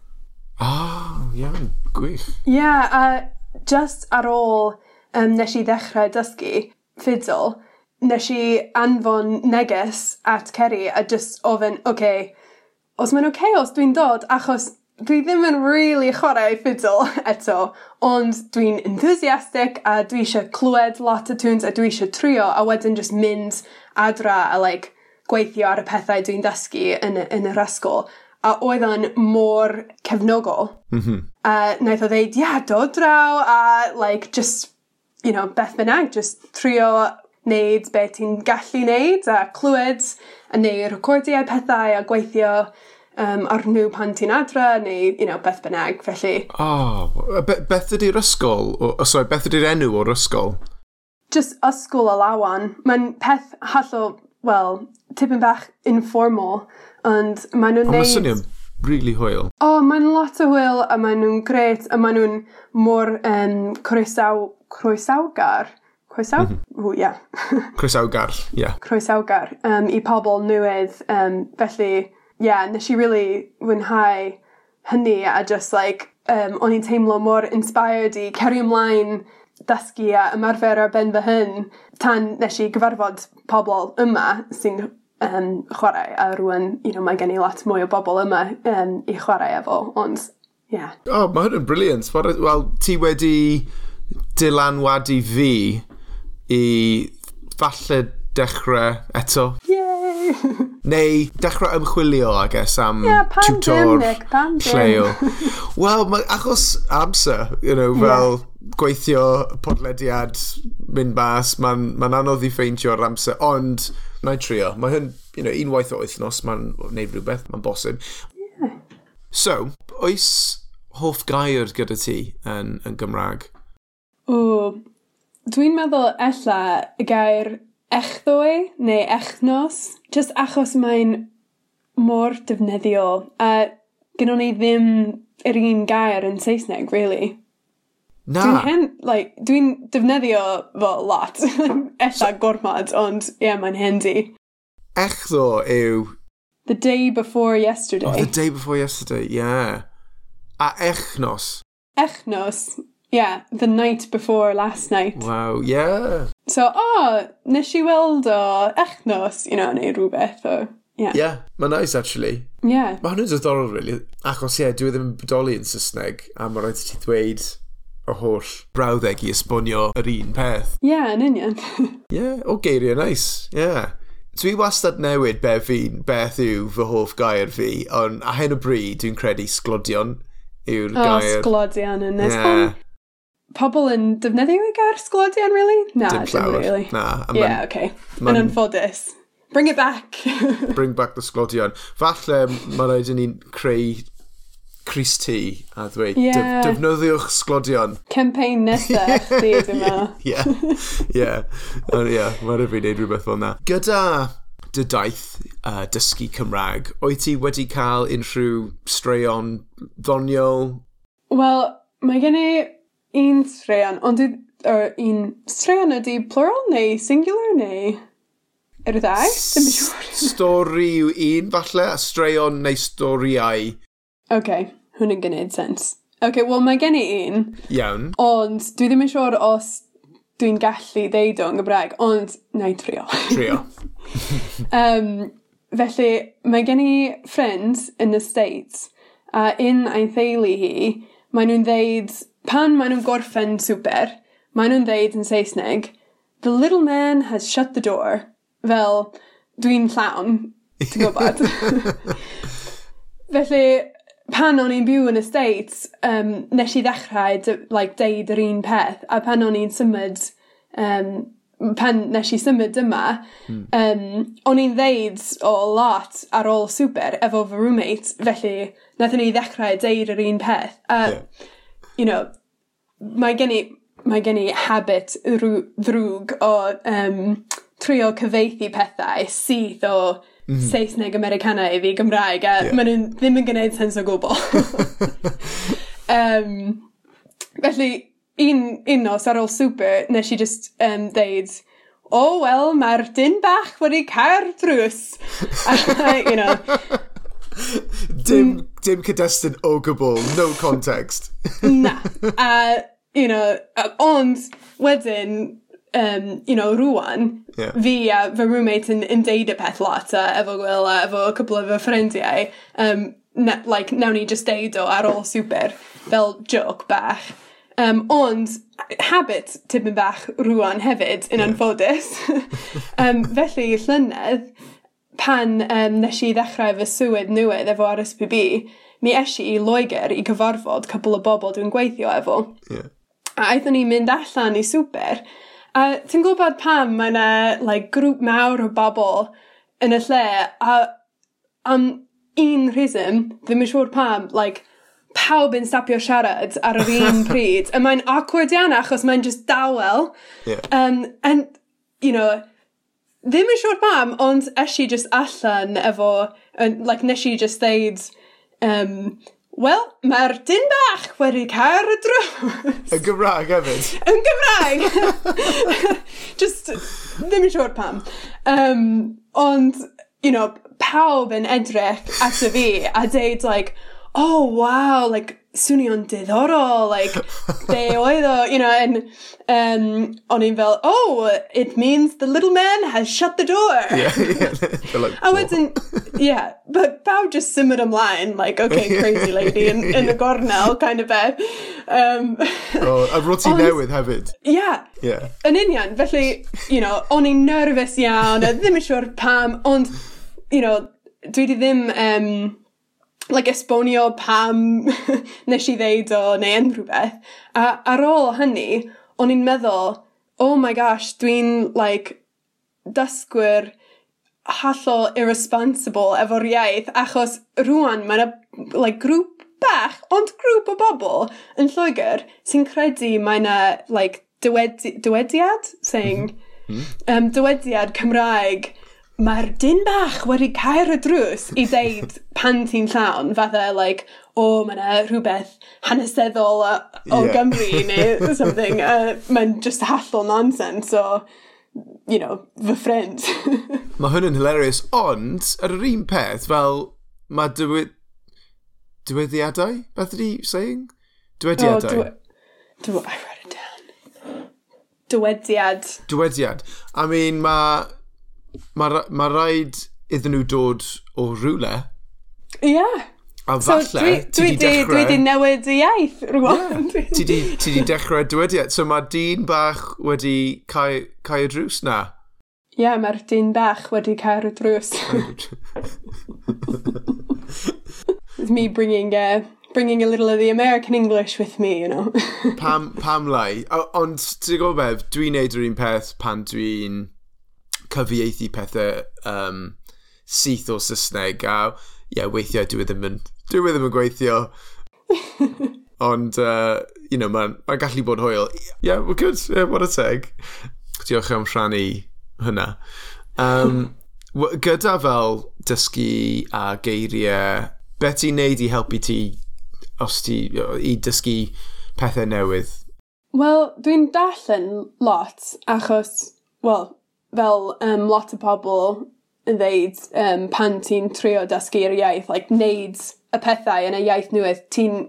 A: Ah, oh, iawn, gwych.
B: Ie, yeah, a just ar ôl um, nes i ddechrau dysgu ffidl, nes i anfon neges at Ceri a just ofyn, oce, okay, os mae'n oce okay os dwi'n dod, achos dwi ddim yn really chwarae ffidl eto, ond dwi'n enthusiastic a dwi eisiau clywed lot o tunes a dwi eisiau trio a wedyn just mynd adra a like, gweithio ar y pethau dwi'n dysgu yn, yn yr ysgol a oedd o'n mor cefnogol. Mm -hmm. A naeth o ddeud, ia, yeah, dod draw, a like, just, you know, beth bynnag, just trio wneud be ti'n gallu wneud, a clywed, a neu recordiau pethau, a gweithio um, ar nhw pan ti'n adra, neu, you know, beth bynnag, felly.
A: Oh, be beth ydy'r ysgol? O, oh, sorry, beth ydy'r enw o'r ysgol?
B: Just ysgol o lawan. Mae'n peth hallo, wel, tipyn bach informal, Ond maen nhw'n neud... Ond
A: swnio'n really hwyl.
B: O, oh, mae'n lot o hwyl, a maen nhw'n gret, a maen nhw'n mor um, croesaw, croesawgar. Croesaw? Mm -hmm. Yeah.
A: croesawgar, ie. Yeah.
B: Croesawgar um, i pobl newydd. Um, felly, ie, yeah, nes i really fwynhau hynny, a just like, um, o'n i'n teimlo mor inspired i cerio ymlaen dysgu a ymarfer ar ben fy hyn tan nes i gyfarfod pobl yma sy'n um, chwarae a rŵan you know mae gen i lot mwy o bobl yma um, i chwarae efo ond ie. Yeah.
A: Oh, mae hwn yn briliant. Wel, ti wedi dylanwadu fi i falle dechrau eto.
B: Yay!
A: Neu dechrau ymchwilio, I guess, am
B: yeah,
A: tutor lleol. Wel, achos amser, you know, fel yeah. gweithio podlediad mynd bas, mae'n ma anodd i ffeindio'r amser, ond na'i trio. Mae hyn, you know, unwaith o wythnos, mae'n neud rhywbeth, mae'n bosib. Yeah. So, oes hoff gair gyda ti yn, yn Gymraeg?
B: O, dwi'n meddwl ella y gair echddoe neu echnos, just achos mae'n mor defnyddiol. A gynnon ni ddim yr un gair yn Saesneg, really.
A: Na.
B: Dwi'n hen, like, dwi'n defnyddio fo lot. Ella gormod, ond ie, yeah, mae'n hendi.
A: Ech ddo yw...
B: The day before yesterday.
A: Oh, the day before yesterday. Yeah. A echnos.
B: Echnos, Yeah, the night before last night.
A: Wow, yeah.
B: So, oh, nes i weld o echnos, you know, neu rhywbeth o... Yeah.
A: yeah, mae'n nice actually.
B: Yeah.
A: Mae hwnnw'n diddorol, really. Achos, ie, yeah, dwi ddim yn bodoli yn Saesneg, a mae rhaid i ti ddweud y holl brawddeg i esbonio yr un peth.
B: Ie, yeah, yn union.
A: Ie, yeah, o geiriau nice, ie. Yeah. Dwi wastad newid be fi'n beth yw fy hoff gair fi, ond a hyn o bryd dwi'n credu sglodion yw'r oh, gair.
B: O, sglodion yn nes. Yeah. Pobl yn defnyddio y gair sglodion, really? Na, dim llawer. Really.
A: Na.
B: Ie, yeah, okay. Yn anffodus. Bring it back.
A: bring back the sglodion. Falle mae rhaid i ni'n creu Chris T a dweud yeah. def defnyddiwch sglodion.
B: Campaign nesaf chdi dwi'n meddwl.
A: Ie, ie. Ie, mae'n rhaid i wneud rhywbeth fel yna. Gyda dy daith uh, dysgu Cymraeg, oed ti wedi cael unrhyw straeon ddoniol?
B: Wel, mae gen i un straeon, ond er, un straeon ydy plural neu singular neu yr ddau? ddim yn siŵr.
A: Stori yw un falle, a straeon neu storiau
B: Okay, yn gwneud sens. Okay, wel mae gen i un.
A: Iawn.
B: Ond dwi ddim yn siŵr os dwi'n gallu ddeud o'n Gymraeg, ond na i trio.
A: Trio.
B: um, felly, mae gen i ffrind yn y States, a un a'i theulu hi, mae nhw'n ddeud, pan maen nhw'n gorffen super, maen nhw'n ddeud yn Saesneg, the little man has shut the door. Fel, dwi'n llawn, ti'n gwybod? felly, pan o'n i'n byw yn y States, um, nes i ddechrau like, deud yr un peth, a pan o'n i'n symud, um, pan nes i symud yma, hmm. um, o'n i'n ddeud o lot ar ôl super efo fy roommate, felly nath ni ddechrau deud yr un peth. A, yeah. you know, mae gen i, mae gen i habit ddrwg o um, trio cyfeithi pethau sydd o mm. Saesneg Americana i fi Gymraeg, a yeah. maen nhw ddim yn gwneud sens o gwbl. um, felly, un, un nos ar ôl super, nes i just um, deud, o, oh, wel, mae'r dyn bach wedi cael drws. you know,
A: dim, mm. dim cydestyn o gwbl, no context.
B: na, a, you know, ond wedyn, um, you know, rwan, yeah. fi a fy roommate yn, yn deud y peth lot a efo gwyl a efo cwbl o fy ffrindiau, um, ne, like, nawn ni just deud o ar ôl super, fel joke bach. Um, ond habit tipyn bach rwan hefyd, yn yeah. anffodus. um, felly, llynedd, pan um, nes i ddechrau fy swydd newydd efo RSPB, mi eisi i Loegr i gyfarfod cwbl o bobl dwi'n gweithio efo.
A: Yeah.
B: A aethon ni mynd allan i swper, A ti'n gwybod pam mae yna like grŵp mawr o bobl yn y lle a am un rheswm, ddim yn siŵr pam, like pawb yn stapio siarad ar yr un pryd. A mae'n awkward iawn achos mae'n just dawel.
A: Yeah.
B: Um, and, you know, ddim yn siŵr pam, ond eshi just allan efo, and, like, nes i just ddeud, um, Wel, mae'r dyn bach wedi cael y drws.
A: Yn Gymraeg hefyd?
B: Yn Gymraeg! Just, ddim yn siŵr pam. Um, ond, you know, pawb yn edrych at y fi a deud, like, oh, wow, like, swnio'n diddorol, like, be oedd o, you know, and um, o'n i'n fel, oh, it means the little man has shut the door.
A: Yeah, yeah. like,
B: a wedyn, yeah, but pawb just simmered ymlaen, like, okay, crazy lady in, yn yeah. y gornel, kind of beth. Um,
A: oh, a roti newydd hefyd.
B: Yeah.
A: Yeah.
B: Yn union, felly, you know, o'n i'n nervous iawn, a ddim yn siŵr pam, ond, you know, dwi di ddim... Um, like, esbonio pam nes i ddeud o neu unrhyw beth. A ar ôl hynny, o'n i'n meddwl, oh my gosh, dwi'n like, dysgwyr hollol irresponsible efo'r iaith, achos rwan mae yna like, grŵp bach, ond grŵp o bobl yn Lloegr sy'n credu mae yna like, dywedi dywediad? Saying, um, dywediad Cymraeg mae'r dyn bach wedi cael y drws i ddeud pan ti'n llawn, fatha, like, o, oh, mae yna rhywbeth hanesyddol o, o
A: yeah.
B: Gymru neu something. Uh, mae'n just hallol nonsense, so, you know, fy ffrind.
A: mae hwn yn hilarious, ond, ar yr un peth, fel, mae dywyd... Dyweddiadau? Beth ydi saying? Dywediadau.
B: Oh, dwi... Dwi... I wrote it down. Dywediad.
A: Dywediad. I mean, mae mae ma rhaid iddyn nhw dod o rhywle. Ie.
B: Yeah.
A: A falle,
B: so,
A: dwi,
B: dwi,
A: ti di
B: dechrau... Dwi di newid y iaith rwan.
A: Yeah. ti, di, ti di dechrau dywediad. E. So mae dyn bach wedi cael, cael y drws na.
B: Ie, yeah, mae'r dyn bach wedi cael y drws. It's me bringing uh, bringing a little of the American English with me, you know.
A: pam, pam lai. O, Ond, ti'n gwybod beth, dwi'n neud yr un peth pan dwi'n cyfieithu pethau um, syth o Saesneg a yeah, weithiau dwi e ddim yn, dwi e ddim yn gweithio. Ond, uh, you know, mae'n ma gallu bod hwyl. Yeah, we're good. Yeah, what a teg. Diolch am rhannu hynna. Um, gyda fel dysgu a geiriau, beth ti'n neud i helpu ti os ti i dysgu pethau newydd?
B: Wel, dwi'n darllen lot achos, wel, fel um, lot o pobl yn ddeud um, pan ti'n trio dysgu'r iaith like neud y pethau yn y iaith newydd ti'n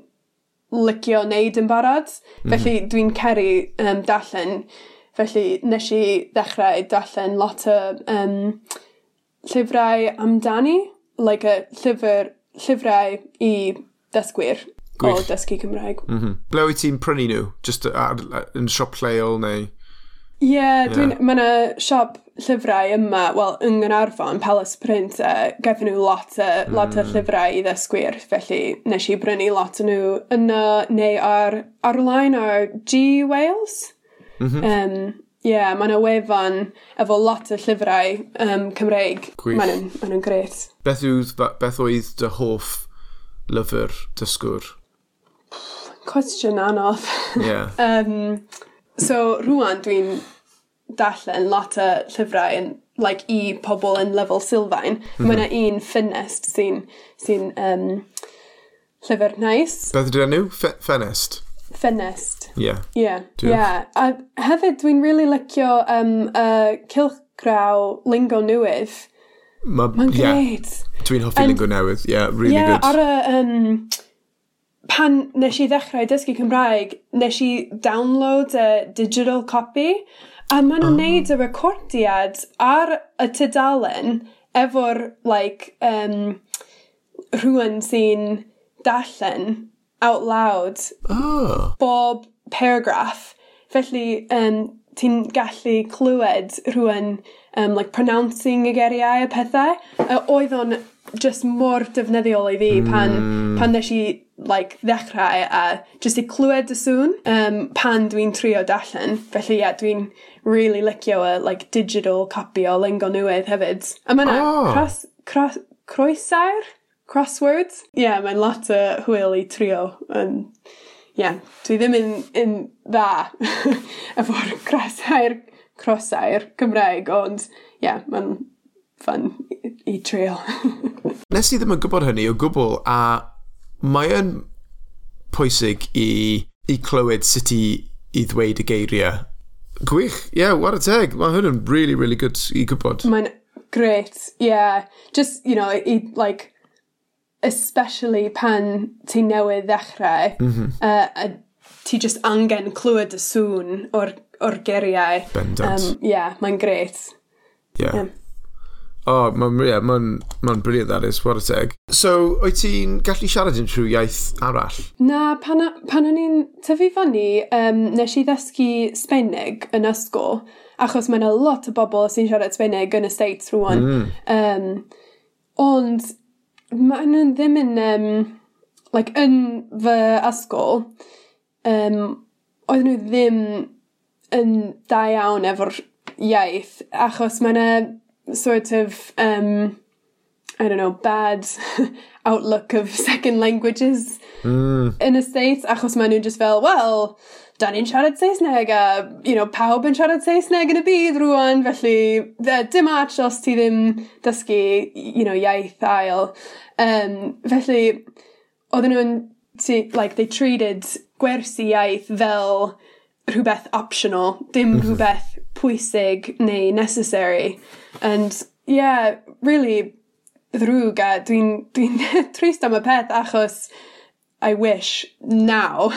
B: licio neud yn barod. Mhm. Felly dwi'n ceru um, darllen felly nes i ddechrau darllen lot o um, llyfrau amdani like y llyfr, llyfrau i dysgwyr o dysgu Cymraeg.
A: Mm -hmm. Ble wyt ti'n prynu nhw? Just ar, yn siop lleol neu...?
B: Ie, yeah, dwi'n...
A: Yeah.
B: Mae yna siop llyfrau yma, wel, yng Nghanarfon, Palace Print, e, a gaethon nhw e, lot, o, mm. lot o llyfrau i ddysgwyr, felly nes i brynu lot o nhw yna, neu ar, ar-line ar G Wales. Mm -hmm. um, Ie, yeah, mae yna wefan efo lot o llyfrau um, Cymreig.
A: Gwych.
B: Mae nhw'n ma nhw gret.
A: Beth, yw, beth oedd dy hoff lyfr dysgwr?
B: Cwestiwn anodd.
A: Yeah.
B: um, so, rwan dwi'n darllen lot o llyfrau yn, like, i pobl yn lefel sylfaen. Mm -hmm. Mae yna un ffynest sy'n sy um, llyfr nice.
A: Beth ydy'n nhw? Fe ffenest? Yeah.
B: Ie. Yeah. Yeah. A hefyd, dwi'n really licio um, uh, cilchgraw lingo newydd.
A: Mae'n ma
B: great. Yeah.
A: Dwi'n hoffi lingo newydd. Ie, yeah, really
B: yeah,
A: good.
B: Ar y... Um, pan nes i ddechrau dysgu Cymraeg, nes i download a digital copy A maen nhw'n ah. neud y recordiad ar y tydalen efo'r, like, um, rhywun sy'n darllen out loud
A: oh.
B: bob paragraff. Felly, um, ti'n gallu clywed rhywun um, like, pronouncing y geriau a pethau. Uh, oedd o'n just mor defnyddiol i fi pan, mm. pan nes i like, ddechrau a just i clywed y sŵn um, pan dwi'n trio darllen. Felly ie, yeah, dwi'n really licio y like, digital copy o lingo newydd hefyd. A mae'n
A: oh.
B: cross, cross, croesair? Crosswords? Ie, yeah, mae'n lot o hwyl i trio. Um, yeah, dwi ddim yn, yn dda efo'r crosair, crosair Cymraeg, ond ie, yeah, mae'n fun i, i trio.
A: Nes i ddim yn gwybod hynny o gwbl, a mae yn pwysig i, i clywed sut i, i ddweud y geiriau. Gwych, ie, yeah, war y teg. Mae hwn yn really, really good i gwybod.
B: Mae'n great, ie. Yeah. Just, you know, i, like, especially pan ti newydd ddechrau, mm -hmm. uh, a ti just angen clywed y sŵn o'r, or geriau.
A: Bendant.
B: Um, yeah, mae'n great.
A: Yeah.
B: yeah.
A: O, oh, mae'n yeah, ma ma brilliant that is, what a teg. So, wyt ti'n gallu siarad yn trwy iaith arall?
B: Na, pan, pan o'n i'n tyfu fyny, um, nes i ddysgu Sbeinig yn ysgol, achos mae yna lot o bobl sy'n siarad Sbeinig yn y States rwan. Mm. Um, ond, mae nhw ddim yn, um, like, yn fy ysgol, um, oedd nhw ddim yn da iawn efo'r iaith, achos mae yna sort of, um, I don't know, bad outlook of second languages
A: mm.
B: in the States, achos maen nhw just fel, well, da ni'n siarad Saesneg a, you know, pawb yn siarad Saesneg yn y bydd rwan, felly dim arch os ti ddim dysgu, you know, iaith ail. Um, felly, oedden nhw'n, like, they treated gwersi iaith fel rhywbeth optional, dim rhywbeth pwysig neu necessary. And, yeah, really ddrwg a dwi'n dwi, trist am y peth achos I wish now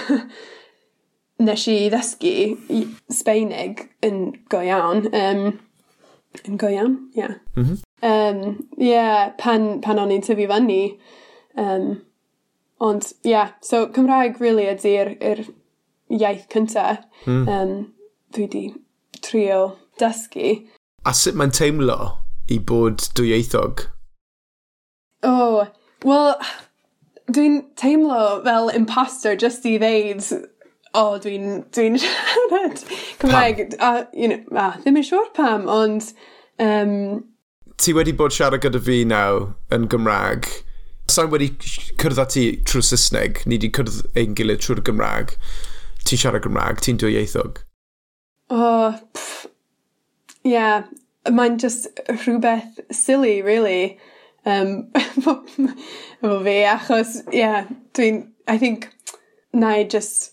B: nes i ddysgu i Sbeinig yn go iawn. Um, yn go iawn, ie. Yeah. Mm -hmm. um, yeah, pan, pan o'n i'n tyfu fyny. Um, ond, ie, yeah, so Cymraeg really ydy'r iaith cynta. Mm. Um, dwi di trio dysgu.
A: A sut mae'n teimlo i bod dwyieithog?
B: O, oh, wel, dwi'n teimlo fel imposter just i ddeud o, oh, dwi'n dwi, siarad Cymraeg. A, you know, a, ddim yn siŵr pam, ond... Um,
A: ti wedi bod siarad gyda fi naw yn Gymraeg. Sa'n wedi cyrdd â ti trwy Saesneg? Ni wedi cyrdd ein gilydd trwy'r Gymraeg. Ti'n siarad Gymraeg, ti'n dwyieithog?
B: O, oh, pff, yeah, mae'n just rhywbeth silly, really, um, efo fi achos yeah, dwi'n I think 'na i just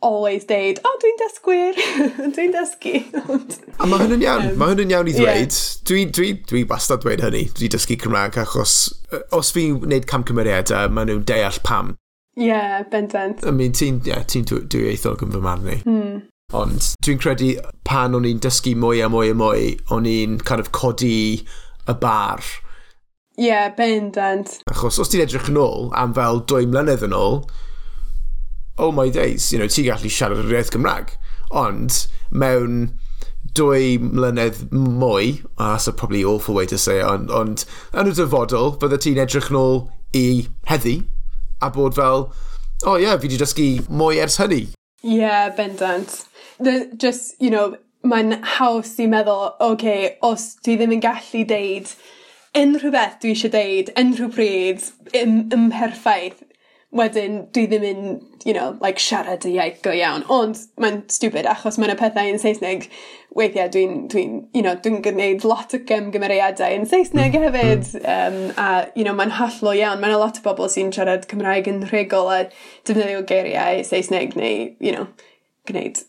B: always deud o dwi'n dysgwyr dwi'n dysgu ond...
A: A ma' hynny'n iawn, ma' hynny'n iawn i ddweud. Dwi dwi dwi bastad dweud hynny. Dwi dysgu Cymraeg achos yy os fi'n wneud camgymeriadau ma' nhw'n deall pam.
B: Ie, bendant.
A: I mean ti'n yeah, ti dwy- dwyieithog yn fy marn i. Mm. Ond dwi'n credu pan o'n i'n dysgu mwy a mwy a mwy, o'n i'n kind of codi y bar.
B: Ie, yeah, bendant.
A: Achos os ti'n edrych yn ôl am fel dwy mlynedd yn ôl, oh my days, you know, ti'n gallu siarad yr iaith Gymraeg. Ond mewn dwy mlynedd mwy, oh, that's a probably awful way to say it, ond, ond yn y dyfodol, bydde ti'n edrych yn ôl i heddi, a bod fel, oh yeah, fi wedi dysgu mwy ers hynny.
B: Ie, yeah, bendant the, just, you know, mae'n haws i meddwl, okay, os dwi ddim yn gallu deud unrhyw beth dwi eisiau deud, unrhyw pryd, ym, ymperffaith, wedyn dwi ddim yn, you know, like siarad y iaith go iawn. Ond mae'n stupid achos mae'n y pethau yn Saesneg. Weithiau dwi'n, dwi you know, dwi'n gwneud lot o gymgymeriadau yn Saesneg mm. hefyd. Um, a, you know, mae'n hollol iawn. Mae'n lot o bobl sy'n siarad Cymraeg yn rhegol a defnyddio geiriau Saesneg neu, you know, gwneud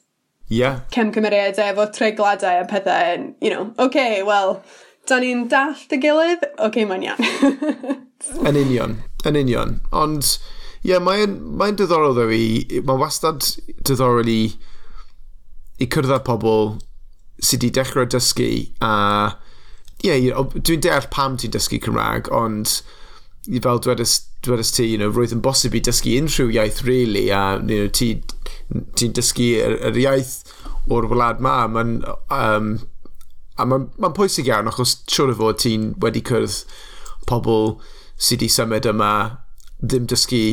A: yeah.
B: cem cymeriadau efo treigladau a pethau, And, you know, okay, well, da ni'n dallt y gilydd, okay, mae'n iawn.
A: yn union, yn union. Ond, ie, yeah, mae'n mae diddorol ddo i, mae'n wastad diddorol i, i cyrraedd pobl sydd wedi dechrau dysgu a, ie, yeah, dwi'n deall pam ti'n dysgu Cymraeg, ond fel dwedais dwedais ti, you know, roedd yn bosib i dysgu unrhyw iaith, really, a you know, ti'n ti dysgu yr, yr iaith o'r wlad ma. Mae'n um, a mae'n ma pwysig iawn, achos siwr o fod ti'n wedi cwrdd pobl sydd wedi symud yma, ddim dysgu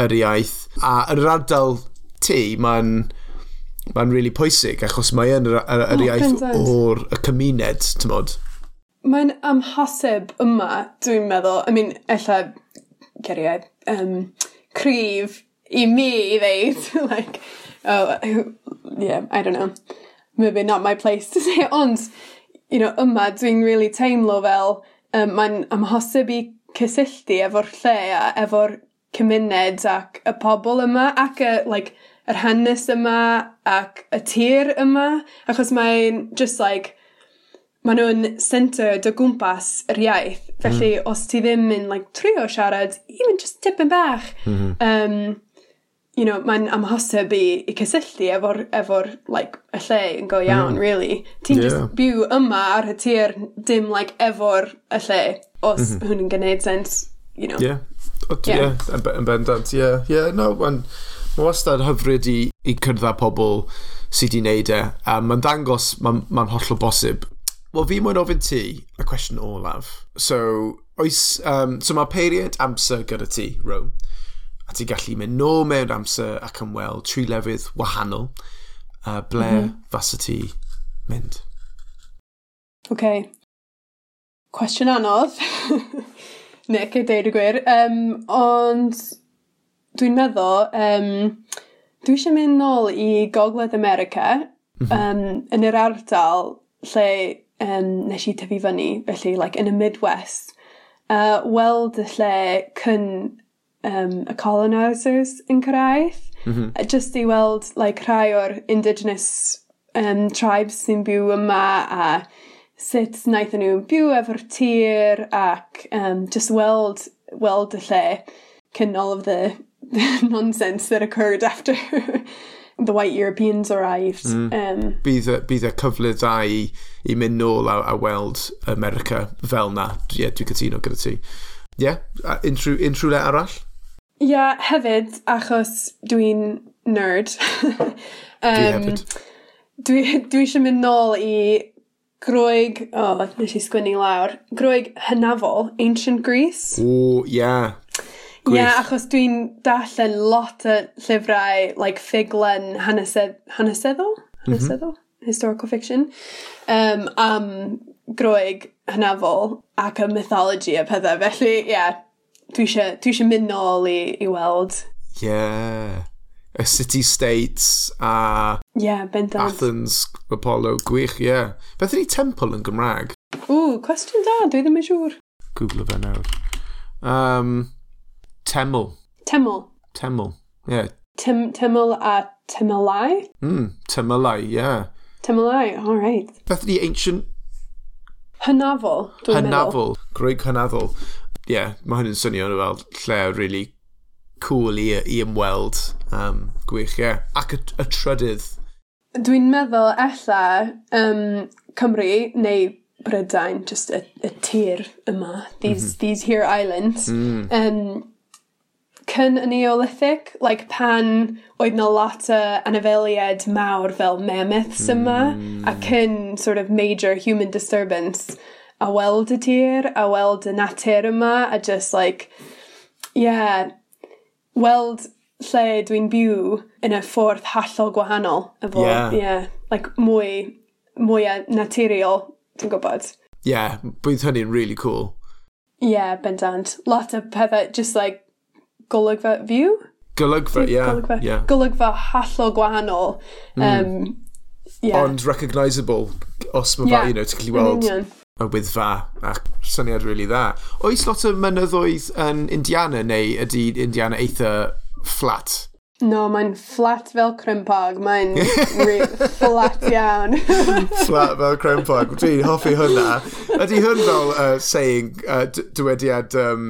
A: yr iaith. A yn yr ardal ti, mae'n mae'n really pwysig, achos mae yn yr, yr, yr iaith o'r y cymuned, ti'n modd?
B: Mae'n amhosib yma, dwi'n meddwl, I mean, ella geriau um, cryf i mi i ddeud, like, oh, yeah, I don't know, maybe not my place to say, ond, you know, yma dwi'n really teimlo fel um, mae'n amhosib i cysylltu efo'r lle a efo'r cymuned ac y pobl yma ac y, like, yr hanes yma ac y tir yma. Achos mae'n just like maen nhw'n centre dy gwmpas yr iaith. Hmm. Felly, mm. os ti ddim yn like, trio siarad, even mynd just tipyn bach. Mm -hmm. um, you know, mae'n amhosib i, i cysylltu efo'r efo, like, y lle yn go hmm. iawn, mm. really. Ti'n yeah. just byw yma ar y tir, dim like, efo'r y lle, os mm -hmm. hwn yn gwneud sens, you know.
A: Yeah, Ie, yeah. yeah, yn bendant. Yeah. Yeah, no, mae'n ma wastad hyfryd i, i cyrdd pobl sydd wedi wneud e. A mae'n dangos, mae'n ma hollol bosib Wel, fi mwyn ofyn ti y cwestiwn olaf. So, oes, um, so mae peiriant amser gyda ti, Rome, a ti'n gallu mynd nôl mewn amser ac yn weld tri lefydd wahanol, uh, ble mm -hmm. fasa ti mynd?
B: OK. Cwestiwn anodd. Nick, y deud y gwir. Um, ond dwi'n meddwl, um, dwi eisiau mynd nôl i Gogledd America, mm -hmm. um, yn yr ardal lle um, nes i tyfu fyny felly like in y Midwest, uh, weld y lle cyn um, y colonisers yn cyrraedd. Mm -hmm. Just i weld like rhai o'r indigenous um, tribes sy'n byw yma a sut wnaethon nhw byw efo'r tir ac um, just weld weld y lle cyn all of the nonsense that occurred after the white Europeans arrived. Mm. Um,
A: bydd, y, bydd y cyfle dda i i mynd nôl a, a weld America fel na. Ie, yeah, dwi'n cytuno gyda ti. Ie, yeah, unrhyw, unrhyw le arall?
B: Ie, yeah, hefyd, achos dwi'n nerd. um,
A: dwi hefyd.
B: Dwi, dwi eisiau mynd nôl i groeg, o, oh, nes i sgwynnu lawr, groeg hynafol, Ancient Greece.
A: O, ie. Yeah.
B: Ie, yeah, achos dwi'n darllen lot o llyfrau, like ffiglen hanesedd, haneseddol? Mhm. Haneseddol? Mm -hmm historical fiction, um, am groeg hynafol ac y mythology a pethau. Felly, ie, yeah, dwi eisiau mynd nôl i, i weld.
A: Ie. Yeah. Y City States a...
B: Ie, yeah, bendant.
A: Athens, Apollo, gwych, ie. Yeah. Beth ydy temple yn Gymraeg?
B: Ww, cwestiwn da, dwi ddim yn siŵr.
A: Google fe nawr. Um, teml.
B: Teml.
A: Teml, ie. Yeah.
B: Tem teml a temelau?
A: Mm, temelau, ie. Yeah.
B: Temelau, all right.
A: Beth ydi ancient?
B: Hynafol,
A: dwi'n meddwl. Hynafol, Groeg hynafol. Ie, yeah, mae hyn yn swnio fel lle really cool i, i ymweld. Um, gwych, ie. Yeah. Ac y, y trydydd.
B: Dwi'n meddwl ella um, Cymru neu Brydain, just y, y tir yma, these, mm -hmm. these here islands. Mm. Um, cyn y Neolithic, like pan oedd na lot o anifeiliaid mawr fel mammoths yma, mm. a cyn sort of major human disturbance, a weld y tir, a weld y natur yma, a just like, yeah, weld lle dwi'n byw yn y ffordd hallol gwahanol, efo, yeah, yeah like mwy, mwy naturiol, dwi'n gwybod.
A: Yeah, bydd hynny'n really cool.
B: Yeah, bendant. Lot o pethau, just like, golygfa fyw?
A: Golygfa, ie. Yeah, golygfa, yeah.
B: golygfa hollol gwahanol. Mm. Um,
A: yeah. Ond recognisable os mae yeah. fa, you know, ti'n cael ei weld y wyddfa a syniad really dda. Oes lot o mynyddoedd yn Indiana neu ydy Indiana eitha flat?
B: No, mae'n flat fel crympog. Mae'n flat iawn.
A: flat fel crympog. Dwi'n hoffi hwnna. Ydy hwn fel uh, saying, uh, dywediad um,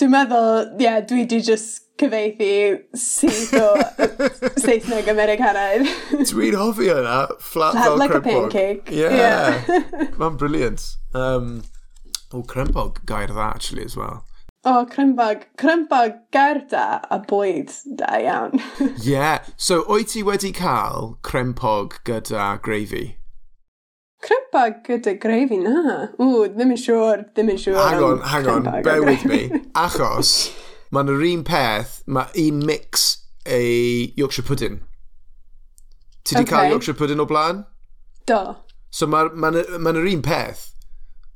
B: Dwi'n meddwl, ie, yeah, dwi 'di just cyfeithi syth o Saesneg Americanaidd.
A: Dwi'n hoffi hynna. Flat fel
B: like crempog. Like a pancake.
A: Yeah. yeah. Mae'n briliant. Um, o, oh, crempog gair dda, actually, as well.
B: O, oh, crempog. Crempog gair da a bwyd da iawn.
A: Ie. yeah. So, o'i ti wedi cael crempog gyda gravy?
B: Crempag gyda grefi, na. Ww, ddim yn siŵr, ddim yn siŵr.
A: Hang on, hang on, bear with me. Achos, mae'n yr un peth, mae un mix ei Yorkshire Pudding. Ti di okay. cael Yorkshire Pudding o blaen?
B: Do.
A: So mae'n ma ma yr un peth.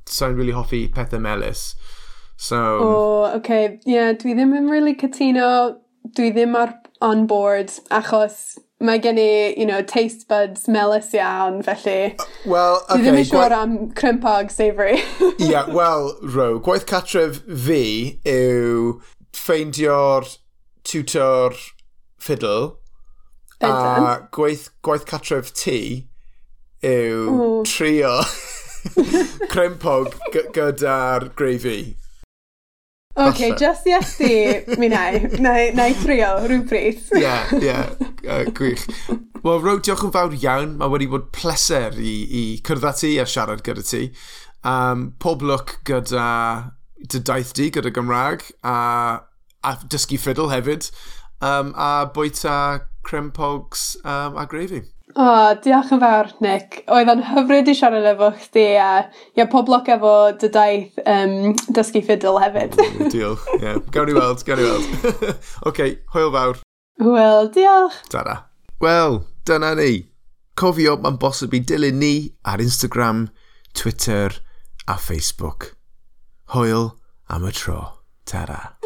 A: Sa'n really hoffi pethau melus. So...
B: O, oh, okay. Yeah, dwi ddim yn really cytuno. Dwi ddim ar on board, achos mae gen i, you know, taste buds melus iawn, felly... Uh,
A: wel, okay,
B: Dwi ddim yn siŵr am crimpo savoury.
A: Ie, yeah, wel, Ro, gwaith catref fi yw ffeindio'r tutor fiddle
B: Benton.
A: a gwaith, gwaith catref ti yw Ooh. trio crimpog gyda'r gravy.
B: OK, just yes di, mi nai. Nai, nai trio, rhywbryd.
A: Ie, yeah, ie, yeah, uh, gwych. Wel, Ro, diolch yn fawr iawn. Mae wedi bod pleser i, i cyrdd ti a siarad gyda ti. Um, pob look gyda dy daith di, gyda Gymraeg, a, a dysgu ffidl hefyd, um, a bwyta crempogs um, a gravy.
B: O oh, diolch yn fawr Nick. Oedd o'n hyfryd i siarad efo chdi a ia, poblog efo dy daith um, dysgu ffidl hefyd.
A: Diolch. Ie. Yeah. Gawn ni weld, gawn ni weld. Oce, okay, hwyl fawr.
B: Wel, diolch.
A: Tara. Wel, dyna ni. Cofio mae'n bosib i dilyn ni ar Instagram, Twitter a Facebook. Hwyl am y tro. Tara.